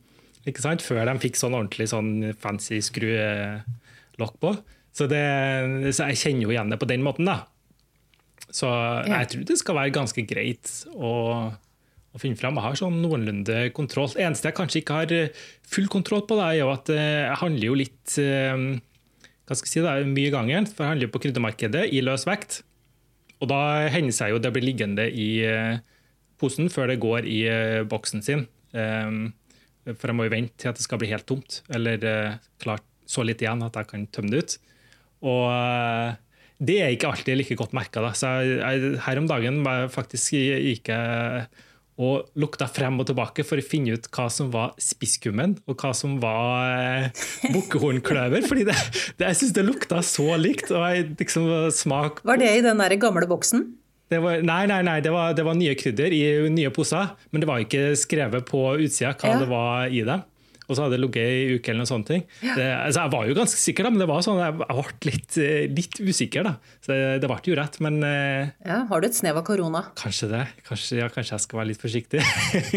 Ikke sant? Før de fikk sånn ordentlig sånn fancy skruelokk på. Så, det, så jeg kjenner jo igjen det på den måten, da. Så jeg tror det skal være ganske greit å, å finne fram. Jeg har sånn noenlunde kontroll. Det eneste jeg kanskje ikke har eh, full kontroll på, da, er jo at eh, jeg handler jo litt eh, hva skal jeg si da, mye i gangen. For jeg handler jo på kryddermarkedet i løs vekt. Og da hender det seg jo det blir liggende i posen før det går i boksen sin. For jeg må jo vente til at det skal bli helt tomt, eller klart så litt igjen at jeg kan tømme det ut. Og det er ikke alltid like godt merka. Her om dagen faktisk gikk jeg og lukta frem og tilbake for å finne ut hva som var spisskummen, og hva som var eh, bukkehornkløver. fordi det, det, jeg syns det lukta så likt. og jeg liksom smak Var det i den der gamle boksen? det var, nei, nei, nei det, var, det var nye krydder i nye poser, men det var ikke skrevet på utsida hva Ja. det var i dem. Og så hadde det ligget i uke eller noen sånne ting. Det, altså, jeg var jo ganske sikker, da, men det var sånn, jeg ble litt, eh, litt usikker. da. Så det, ble jo rett, men eh, Ja, Har du et snev av korona? kanskje det. Kanskje, ja, kanskje jeg skal være litt forsiktig.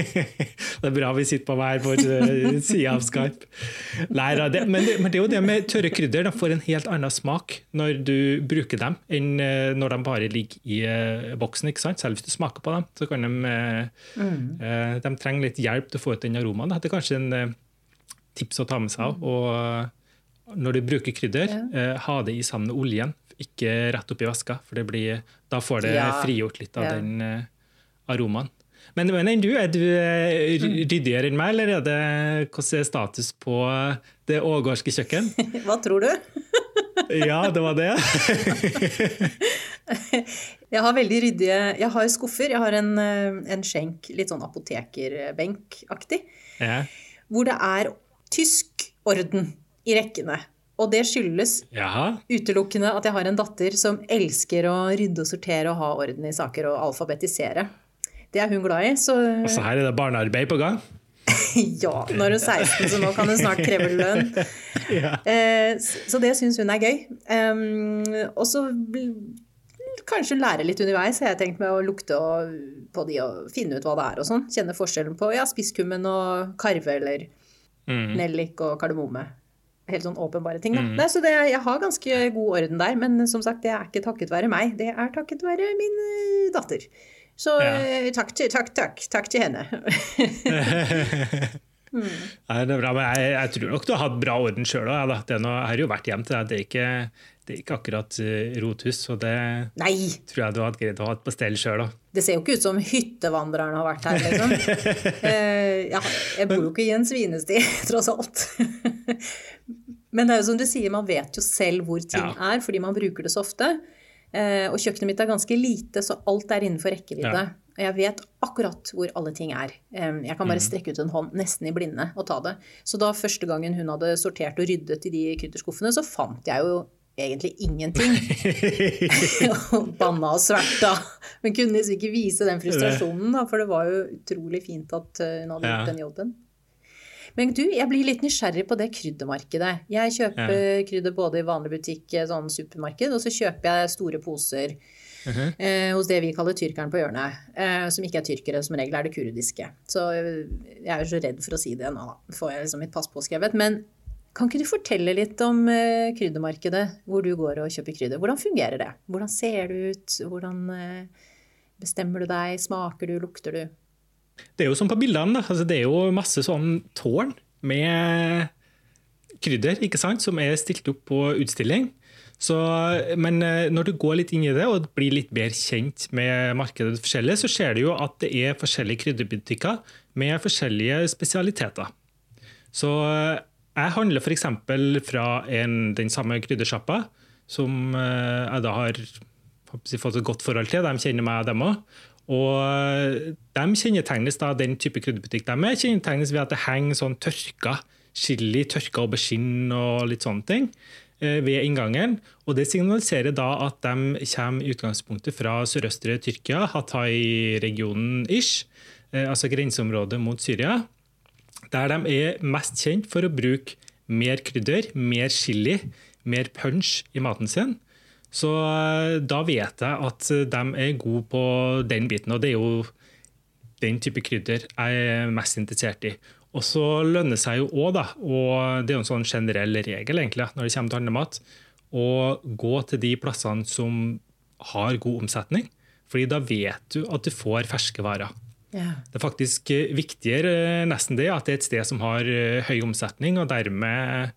det er bra vi sitter på hver vår eh, side av Skype. Nei, da, det, men, det, men det er jo det med tørre krydder. De får en helt annen smak når du bruker dem, enn når de bare ligger i boksen. ikke sant? Selv hvis du smaker på dem, så kan de mm. De trenger litt hjelp til å få ut den aromaen. da. Det er kanskje en tips å ta med seg. Og eh, når du bruker krydder, ja. ha det i sammen med oljen, ikke rett oppi væska. For det blir, da får det Ja. frigjort litt av Ja. den eh, aromaen. Men, enn du, er du eh, ryddigere enn meg, eller er det, hvordan er status på eh, det ågårdske kjøkken? Hva tror du? Ja, det var det. Jeg har veldig ryddige Jeg har skuffer. Jeg har en, eh, en skjenk, litt sånn apotekerbenkaktig, Ja. hvor det er tysk orden i rekkene. Og det skyldes Jaha. utelukkende at jeg har en datter som elsker å rydde og sortere og ha orden i saker og alfabetisere. Det er hun glad i, så Altså, her er det barnearbeid på gang. ja, nå er hun 16, så nå kan hun snart kreve lønn. Ja. Eh, Så det syns hun er gøy. Og så kanskje lære litt underveis, har jeg tenkt med å lukte på de og finne ut hva det er og sånn. Kjenne forskjellen på ja, spisskummen og karve eller Mm. nellik og kardemomme. Helt sånn åpenbare ting, da. Nei, så det, jeg har ganske god orden der, men som sagt, det er ikke takket være meg. Det er takket være min eh, datter. Så Ja. eh, takk, til, takk, takk, takk til henne. Nei, det er bra, men jeg, jeg tror nok du har hatt bra orden sjøl òg. Jeg har jo vært hjem til deg. Det er ikke, det er ikke akkurat eh, rothus, så det Nei, tror jeg du hadde greid å ha på stell sjøl òg. Det ser jo ikke ut som hyttevandreren har vært her, liksom. Eh, ja, jeg bor jo ikke i en svinesti, tross alt. Men det er jo som du sier, man vet jo selv hvor ting Ja. er, fordi man bruker det så ofte. Eh, og kjøkkenet mitt er ganske lite, så alt er innenfor rekkevidde. Ja. Og jeg vet akkurat hvor alle ting er. Eh, jeg kan Mm. bare strekke ut en hånd nesten i blinde og ta det. Så da første gangen hun hadde sortert og ryddet i de krydderskuffene, så fant jeg jo egentlig ingenting. og banna og sverta. Men kunne liksom ikke vise den frustrasjonen, da, for det var jo utrolig fint at eh, hun hadde Ja. gjort den jobben. Men du, jeg blir litt nysgjerrig på det kryddermarkedet. Jeg kjøper krydder både i vanlig butikk, eh, sånn supermarked, og så kjøper jeg store poser Mhm. eh, hos det vi kaller tyrkeren på hjørnet. Eh, som ikke er tyrkere, som regel er det kurdiske. Så eh, jeg er jo så redd for å si det nå, da. Får jeg liksom mitt pass påskrevet. Men kan ikke du fortelle litt om eh, kryddermarkedet, hvor du går og kjøper krydder? Hvordan fungerer det? Hvordan ser det ut? Hvordan eh, bestemmer du deg? Smaker du? Lukter du? Det er jo som på bildene. Altså, det er jo masse sånn tårn med krydder ikke sant? som er stilt opp på utstilling. Så, men eh, når du går litt inn i det og blir litt mer kjent med markedet forskjellig, så ser du jo at det er forskjellige krydderbutikker med forskjellige spesialiteter. Så jeg handler f.eks. fra en, den samme kryddersjappa, som eh, jeg da har fått et godt forhold til. De kjenner meg, dem òg. Og de kjennetegnes da, Den type krydderbutikk de er, kjennetegnes ved at det henger sånn tørka chili, tørka aubergine og litt sånne ting eh, ved inngangen. og Det signaliserer da at de kommer i utgangspunktet fra sørøstre Tyrkia, Hatay-regionen ish, eh, altså grenseområdet mot Syria. Der de er mest kjent for å bruke mer krydder, mer chili, mer punch i maten sin. Så eh, da vet jeg at de er gode på den biten, og det er jo den type krydder jeg er mest interessert i. Og så lønner det seg jo òg, da, og det er jo en sånn generell regel egentlig, når det kommer til handlemat, å gå til de plassene som har god omsetning. fordi da vet du at du får ferske varer. Ja. Det er faktisk viktigere eh, nesten det at det er et sted som har eh, høy omsetning, og dermed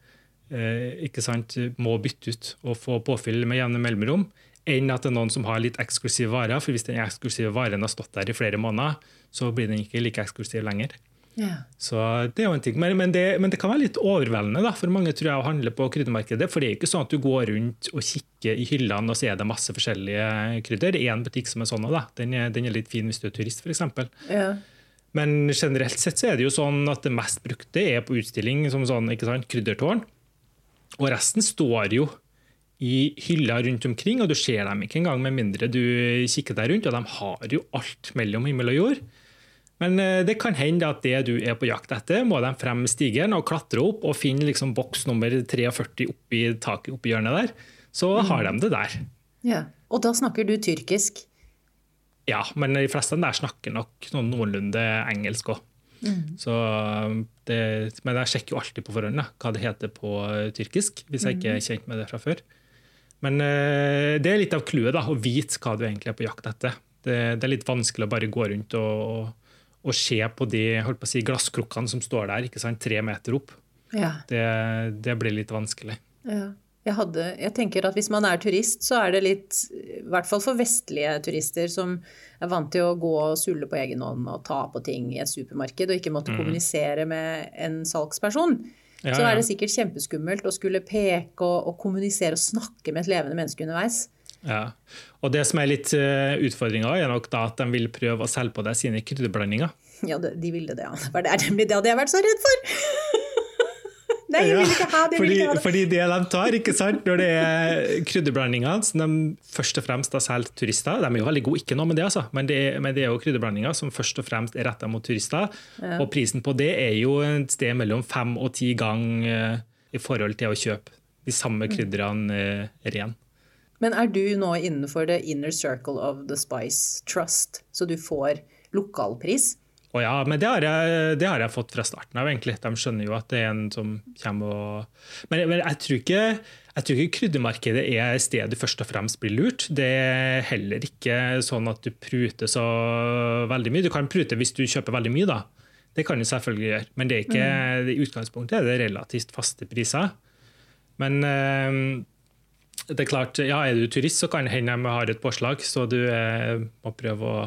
Eh, sant, må bytte ut og få påfyll med jevne mellomrom, enn at det er noen som har litt eksklusive varer. For hvis den eksklusive varen har stått der i flere måneder, så blir den ikke like eksklusiv lenger. Ja. Så det er jo en ting. Men, men, det, men det, kan være litt overveldende da, for mange tror jeg å handle på kryddermarkedet. For det er ikke sånn at du går rundt og kikker i hyllene og så er det masse forskjellige krydder. Det er én butikk som er sånn. Da. Den, er, den er litt fin hvis du er turist, f.eks. Ja. Men generelt sett så er det jo sånn at det mest brukte er på utstilling som sånn, ikke sant, kryddertårn. Og resten står jo i hyller rundt omkring, og du ser dem ikke engang med mindre du kikker deg rundt. Og de har jo alt mellom himmel og jord. Men eh, det kan hende at det du er på jakt etter, må de frem stigen og klatre opp og finne liksom boks nummer 43 oppi taket oppi hjørnet der. Så mm. har de det der. Ja. Og da snakker du tyrkisk? Ja, men de fleste der snakker nok noen noenlunde engelsk òg. Mm. Så det, men jeg sjekker jo alltid på forhånd da, hva det heter på tyrkisk, hvis jeg ikke er kjent med det fra før. Men uh, det er litt av clouet, å vite hva du egentlig er på jakt etter. Det, det, er litt vanskelig å bare gå rundt og, og, se på de holdt på å si, glasskrukkene som står der ikke sant, tre meter opp. Ja. Det, det, blir litt vanskelig. Ja. Jeg, hadde, jeg, tenker at Hvis man er turist, så er det litt I hvert fall for vestlige turister som er vant til å gå og sulle på egen hånd og ta på ting i et supermarked og ikke måtte mm. kommunisere med en salgsperson. Ja, så er det sikkert kjempeskummelt å skulle peke og, og, kommunisere og snakke med et levende menneske underveis. Ja, og Det som er litt uh, utfordringa, er nok da at de vil prøve å selge på deg sine krydderblandinger. Ja, de ville det, ja. Det er nemlig det hadde jeg vært så redd for! Nei, jeg vil ikke ha det. Fordi, ha det. fordi det de tar, ikke sant, når det er krydderblandinger som de først og fremst har solgt turister De er jo veldig gode, ikke noe med det, altså, men det, men det er jo krydderblandinger som først og fremst er retta mot turister. Ja. Og prisen på det er jo et sted mellom fem og ti ganger eh, i forhold til å kjøpe de samme mm. krydderne uh, ren. Men er du nå innenfor the inner circle of the Spice Trust, så du får lokalpris? Å ja, men det har, jeg, det har, jeg, fått fra starten av, egentlig. De skjønner jo at det er en som kommer og Men, men jeg, tror ikke, jeg tror ikke kryddermarkedet er stedet du først og fremst blir lurt. Det er heller ikke sånn at du pruter så veldig mye. Du kan prute hvis du kjøper veldig mye, da. Det kan du selvfølgelig gjøre. Men det er ikke, mm. i utgangspunktet er det relativt faste priser. Men øh, det er klart, ja, er du turist, så kan det hende de har et påslag, så du eh, må prøve å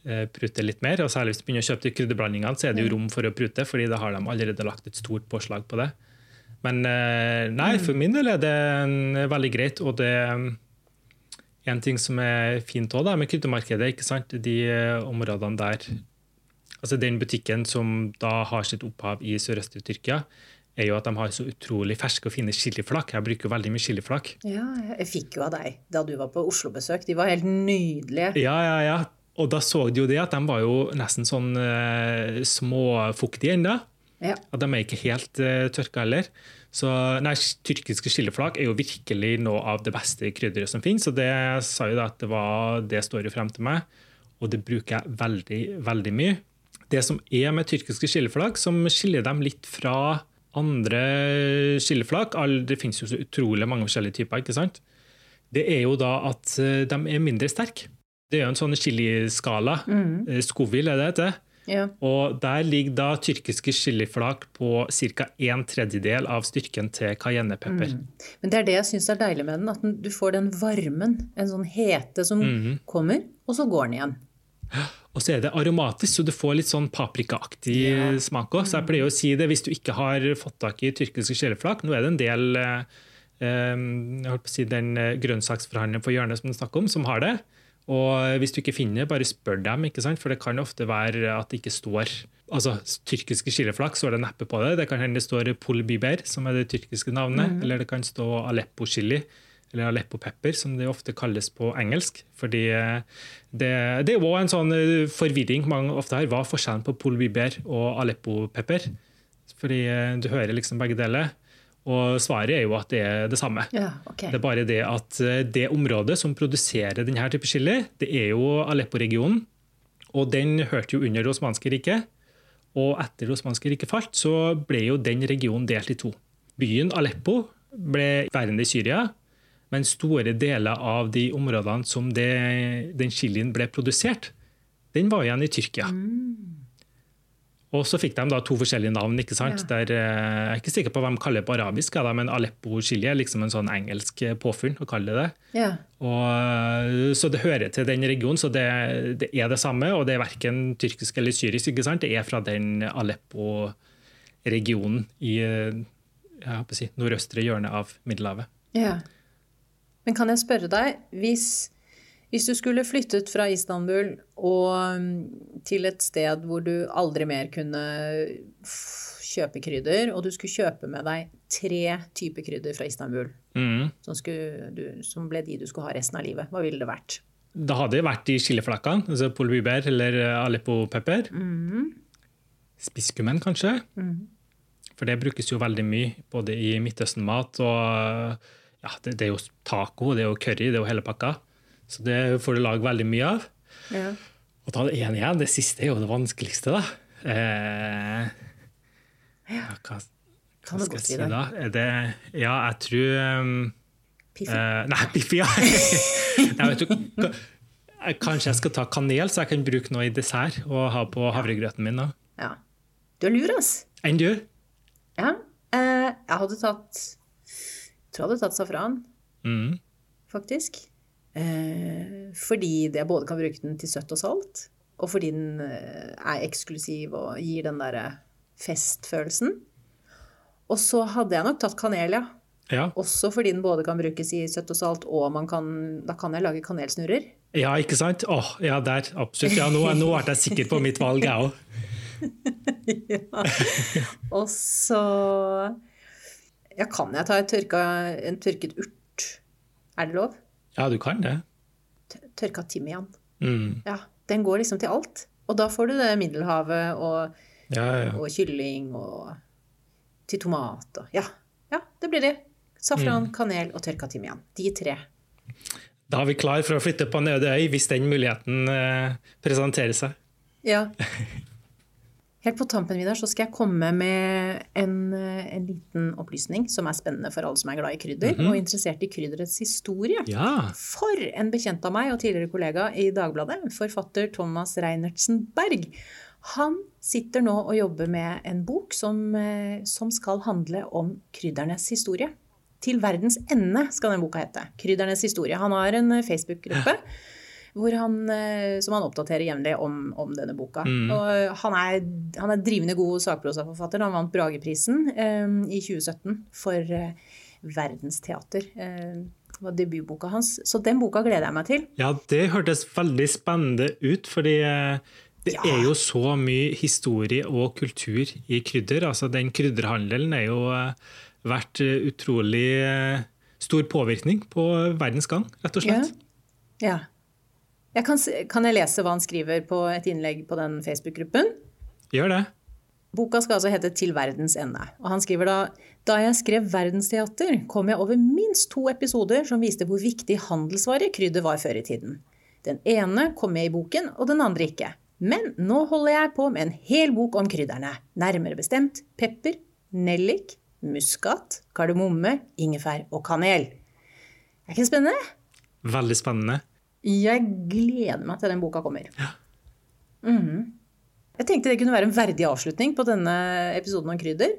Eh, prute litt mer. og Særlig hvis du begynner å kjøpe krydderblandingene, så er det jo rom for å prute, fordi da har de allerede lagt et stort påslag på det. Men eh, nei, for min del er det veldig greit. Og det er en ting som er fint òg med kryddermarkedet, ikke sant? de eh, områdene der Altså Den butikken som da har sitt opphav i sørøstlige Tyrkia, er jo at de har så utrolig ferske og fine chiliflak. Jeg bruker veldig mye chiliflak. Ja, jeg fikk jo av deg da du var på Oslo-besøk. De var helt nydelige. Ja, ja, ja. Og da så de jo det at de var jo nesten sånn uh, småfuktige ennå. Ja. At de er ikke helt uh, tørka heller. Så nei, Tyrkiske chiliflak er jo virkelig noe av det beste krydderet som finnes. Og det sa jo da at det var det står jo frem til meg, og det bruker jeg veldig, veldig mye. Det som er med tyrkiske chiliflak, som skiller dem litt fra andre skilleflak Det finnes jo så utrolig mange forskjellige typer, ikke sant? Det er jo da at eh, de er mindre sterke. Det er jo en sånn chiliskala. Mm. skovil Scoville er det heter. Ja. Og Der ligger da tyrkiske chiliflak på ca. en tredjedel av styrken til cayennepepper. Mm. Men det er det jeg syns er deilig med den, at du får den varmen, en sånn hete som mm. kommer, og så går den igjen. Og så er det aromatisk, så du får litt sånn paprikaaktig yeah. smak òg. Så jeg pleier å si det hvis du ikke har fått tak i tyrkiske sjeleflak. Nå er det en del eh, eh jeg holdt på å si den grønnsaksforhandleren på hjørnet som du snakker om, som har det. Og hvis du ikke finner, bare spør dem, ikke sant? for det kan ofte være at det ikke står altså Tyrkiske chiliflak står det neppe på det. Det kan hende det står Pol Biber, som er det tyrkiske navnet. Mm. Eller det kan stå Aleppo chili, eller Aleppo pepper, som det ofte kalles på engelsk. Fordi eh, det, det er òg en sånn eh, forvirring mange ofte har. Hva er forskjellen på Pol Biber og Aleppo pepper? Fordi eh, du hører liksom begge deler. Og svaret er jo at det er det samme. Ja, okay. Det er bare det at det området som produserer denne type chili, det er jo Aleppo-regionen. Og den hørte jo under det osmanske riket. Og etter det osmanske riket falt, så ble jo den regionen delt i to. Byen Aleppo ble værende i Syria, men store deler av de områdene som det, den chilien ble produsert, den var igjen i Tyrkia. Mm. Og så fikk de da to forskjellige navn. ikke sant? Ja. Der, eh, jeg er ikke sikker på hva de kaller det på arabisk, men Aleppo chili er liksom en sånn engelsk eh, påfunn å kalle det ja. Og, eh, så det hører til den regionen, så det, det, er det samme. Og det er verken tyrkisk eller syrisk, ikke sant? det er fra den Aleppo-regionen i si, nordøstre hjørne av Middelhavet. Ja. Men kan jeg spørre deg, hvis hvis du skulle flyttet fra Istanbul og mm, til et sted hvor du aldri mer kunne kjøpe krydder, og du skulle kjøpe med deg tre typer krydder fra Istanbul, mm. som, du, som, ble de du skulle ha resten av livet, hva ville det vært? Det hadde vært de chiliflakkene, altså polbiber eller Aleppo-pepper. Mm. Spisskummen, kanskje. Mm. For det brukes jo veldig mye, både i Midtøsten-mat og ja, det, det, er jo taco, det er jo curry, det er jo hele pakka. Så det får du lage veldig mye av. Ja. Og ta det én igjen. Det siste er jo det vanskeligste, da. Eh, ja. hva, hva skal jeg si da? Det, ja, jeg tror um, Piffi? Eh, nei, Piffi, ja. nei, vet du, kanskje jeg skal ta kanel, så jeg kan bruke noe i dessert og ha på havregrøten min. Da. Ja. Du er lur, ass. Enn du? Ja. Eh, jeg hadde tatt tror jeg hadde tatt safran, mm. faktisk. Eh, fordi jeg både kan bruke den til søtt og salt, og fordi den eh, er eksklusiv og gir den derre festfølelsen. Og så hadde jeg nok tatt kanel, ja. ja. Også fordi den både kan brukes i søtt og salt, og kan, da kan jeg lage kanelsnurrer. Ja, ikke sant? Åh, ja, der. Absolutt. Ja, nå, nå ble jeg sikker på mitt valg, jeg òg. ja. Og så Ja, kan jeg ta tørka, en tørket urt? Er det lov? Ja, du kan det. Tørka timian. Mm. Ja, den går liksom til alt. Og da får du det Middelhavet og, ja, ja. og kylling og til tomat og Ja, ja det blir det. Safran, mm. kanel og tørka timian. De tre. Da er vi klar for å flytte på en øde øy hvis den muligheten eh, presenterer seg. Ja. Helt på tampen Vidar, så skal jeg komme med en, en, liten opplysning som er spennende for alle som er glad i krydder, mm -hmm. og interessert i krydderets historie. Ja. For en bekjent av meg og tidligere kollega i Dagbladet, forfatter Thomas Reinertsen Berg, han sitter nå og jobber med en bok som, eh, som skal handle om kryddernes historie. Til verdens ende skal den boka hete. Kryddernes historie. Han har en eh, Facebook-gruppe. Ja han, eh, som han oppdaterer jevnlig om, om, denne boka. Mm. Og han er, han er drivende god sakprosaforfatter. Han vant Brageprisen um, i 2017 for uh, Verdensteater. Eh, det var debutboka hans. Så den boka gleder jeg meg til. Ja, det hørtes veldig spennende ut, fordi eh, det ja. er jo så mye historie og kultur i krydder. Altså, den krydderhandelen er jo eh, vært utrolig stor påvirkning på verdens gang, rett og slett. Ja. ja. Jeg kan, kan, jeg lese hva han skriver på et innlegg på den Facebook-gruppen? Gjør det. Boka skal altså hete 'Til verdens ende'. Og han skriver da da jeg skrev 'Verdensteater', kom jeg over minst to episoder som viste hvor viktig handelsvare krydder var før i tiden. Den ene kom med i boken, og den andre ikke. Men nå holder jeg på med en hel bok om krydderne. Nærmere bestemt pepper, nellik, muskat, kardemomme, ingefær og kanel. Er ikke det spennende? Veldig spennende. Jeg gleder meg til den boka kommer. Ja. Mm. Jeg tenkte det kunne være en verdig avslutning på denne episoden om krydder.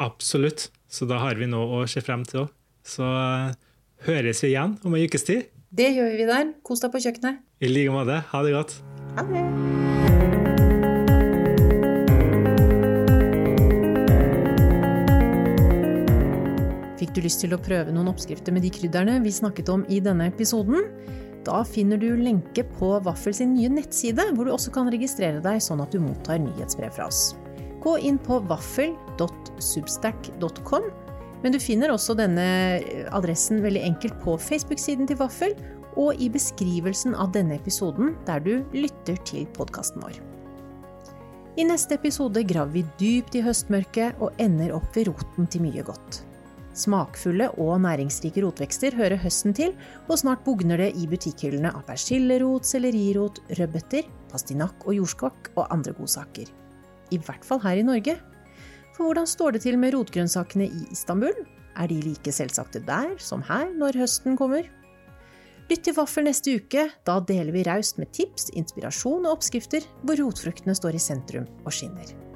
Absolutt. Så da har vi noe å se frem til òg. Så uh, høres vi igjen om en ukes tid. Det gjør vi der. Kos deg på kjøkkenet. I like måte. Ha det godt. Ha det. Fikk du lyst til å prøve noen oppskrifter med de krydderne vi snakket om i denne episoden? Da finner du lenke på Vaffel sin nye nettside, hvor du også kan registrere deg sånn at du mottar nyhetsbrev fra oss. Gå inn på vaffel.substack.com, men du finner også denne adressen veldig enkelt på Facebook-siden til Vaffel og i beskrivelsen av denne episoden der du lytter til podkasten vår. I neste episode graver vi dypt i høstmørket og ender opp ved roten til mye godt. Smakfulle og næringsrike rotvekster hører høsten til, og snart bugner det i butikkhyllene av persillerot, sellerirot, rødbeter, pastinakk og jordskokk og andre godsaker. I hvert fall her i Norge. For hvordan står det til med rotgrønnsakene i Istanbul? Er de like selvsagte der som her når høsten kommer? Lytt til Vaffel neste uke. Da deler vi raust med tips, inspirasjon og oppskrifter hvor rotfruktene står i sentrum og skinner.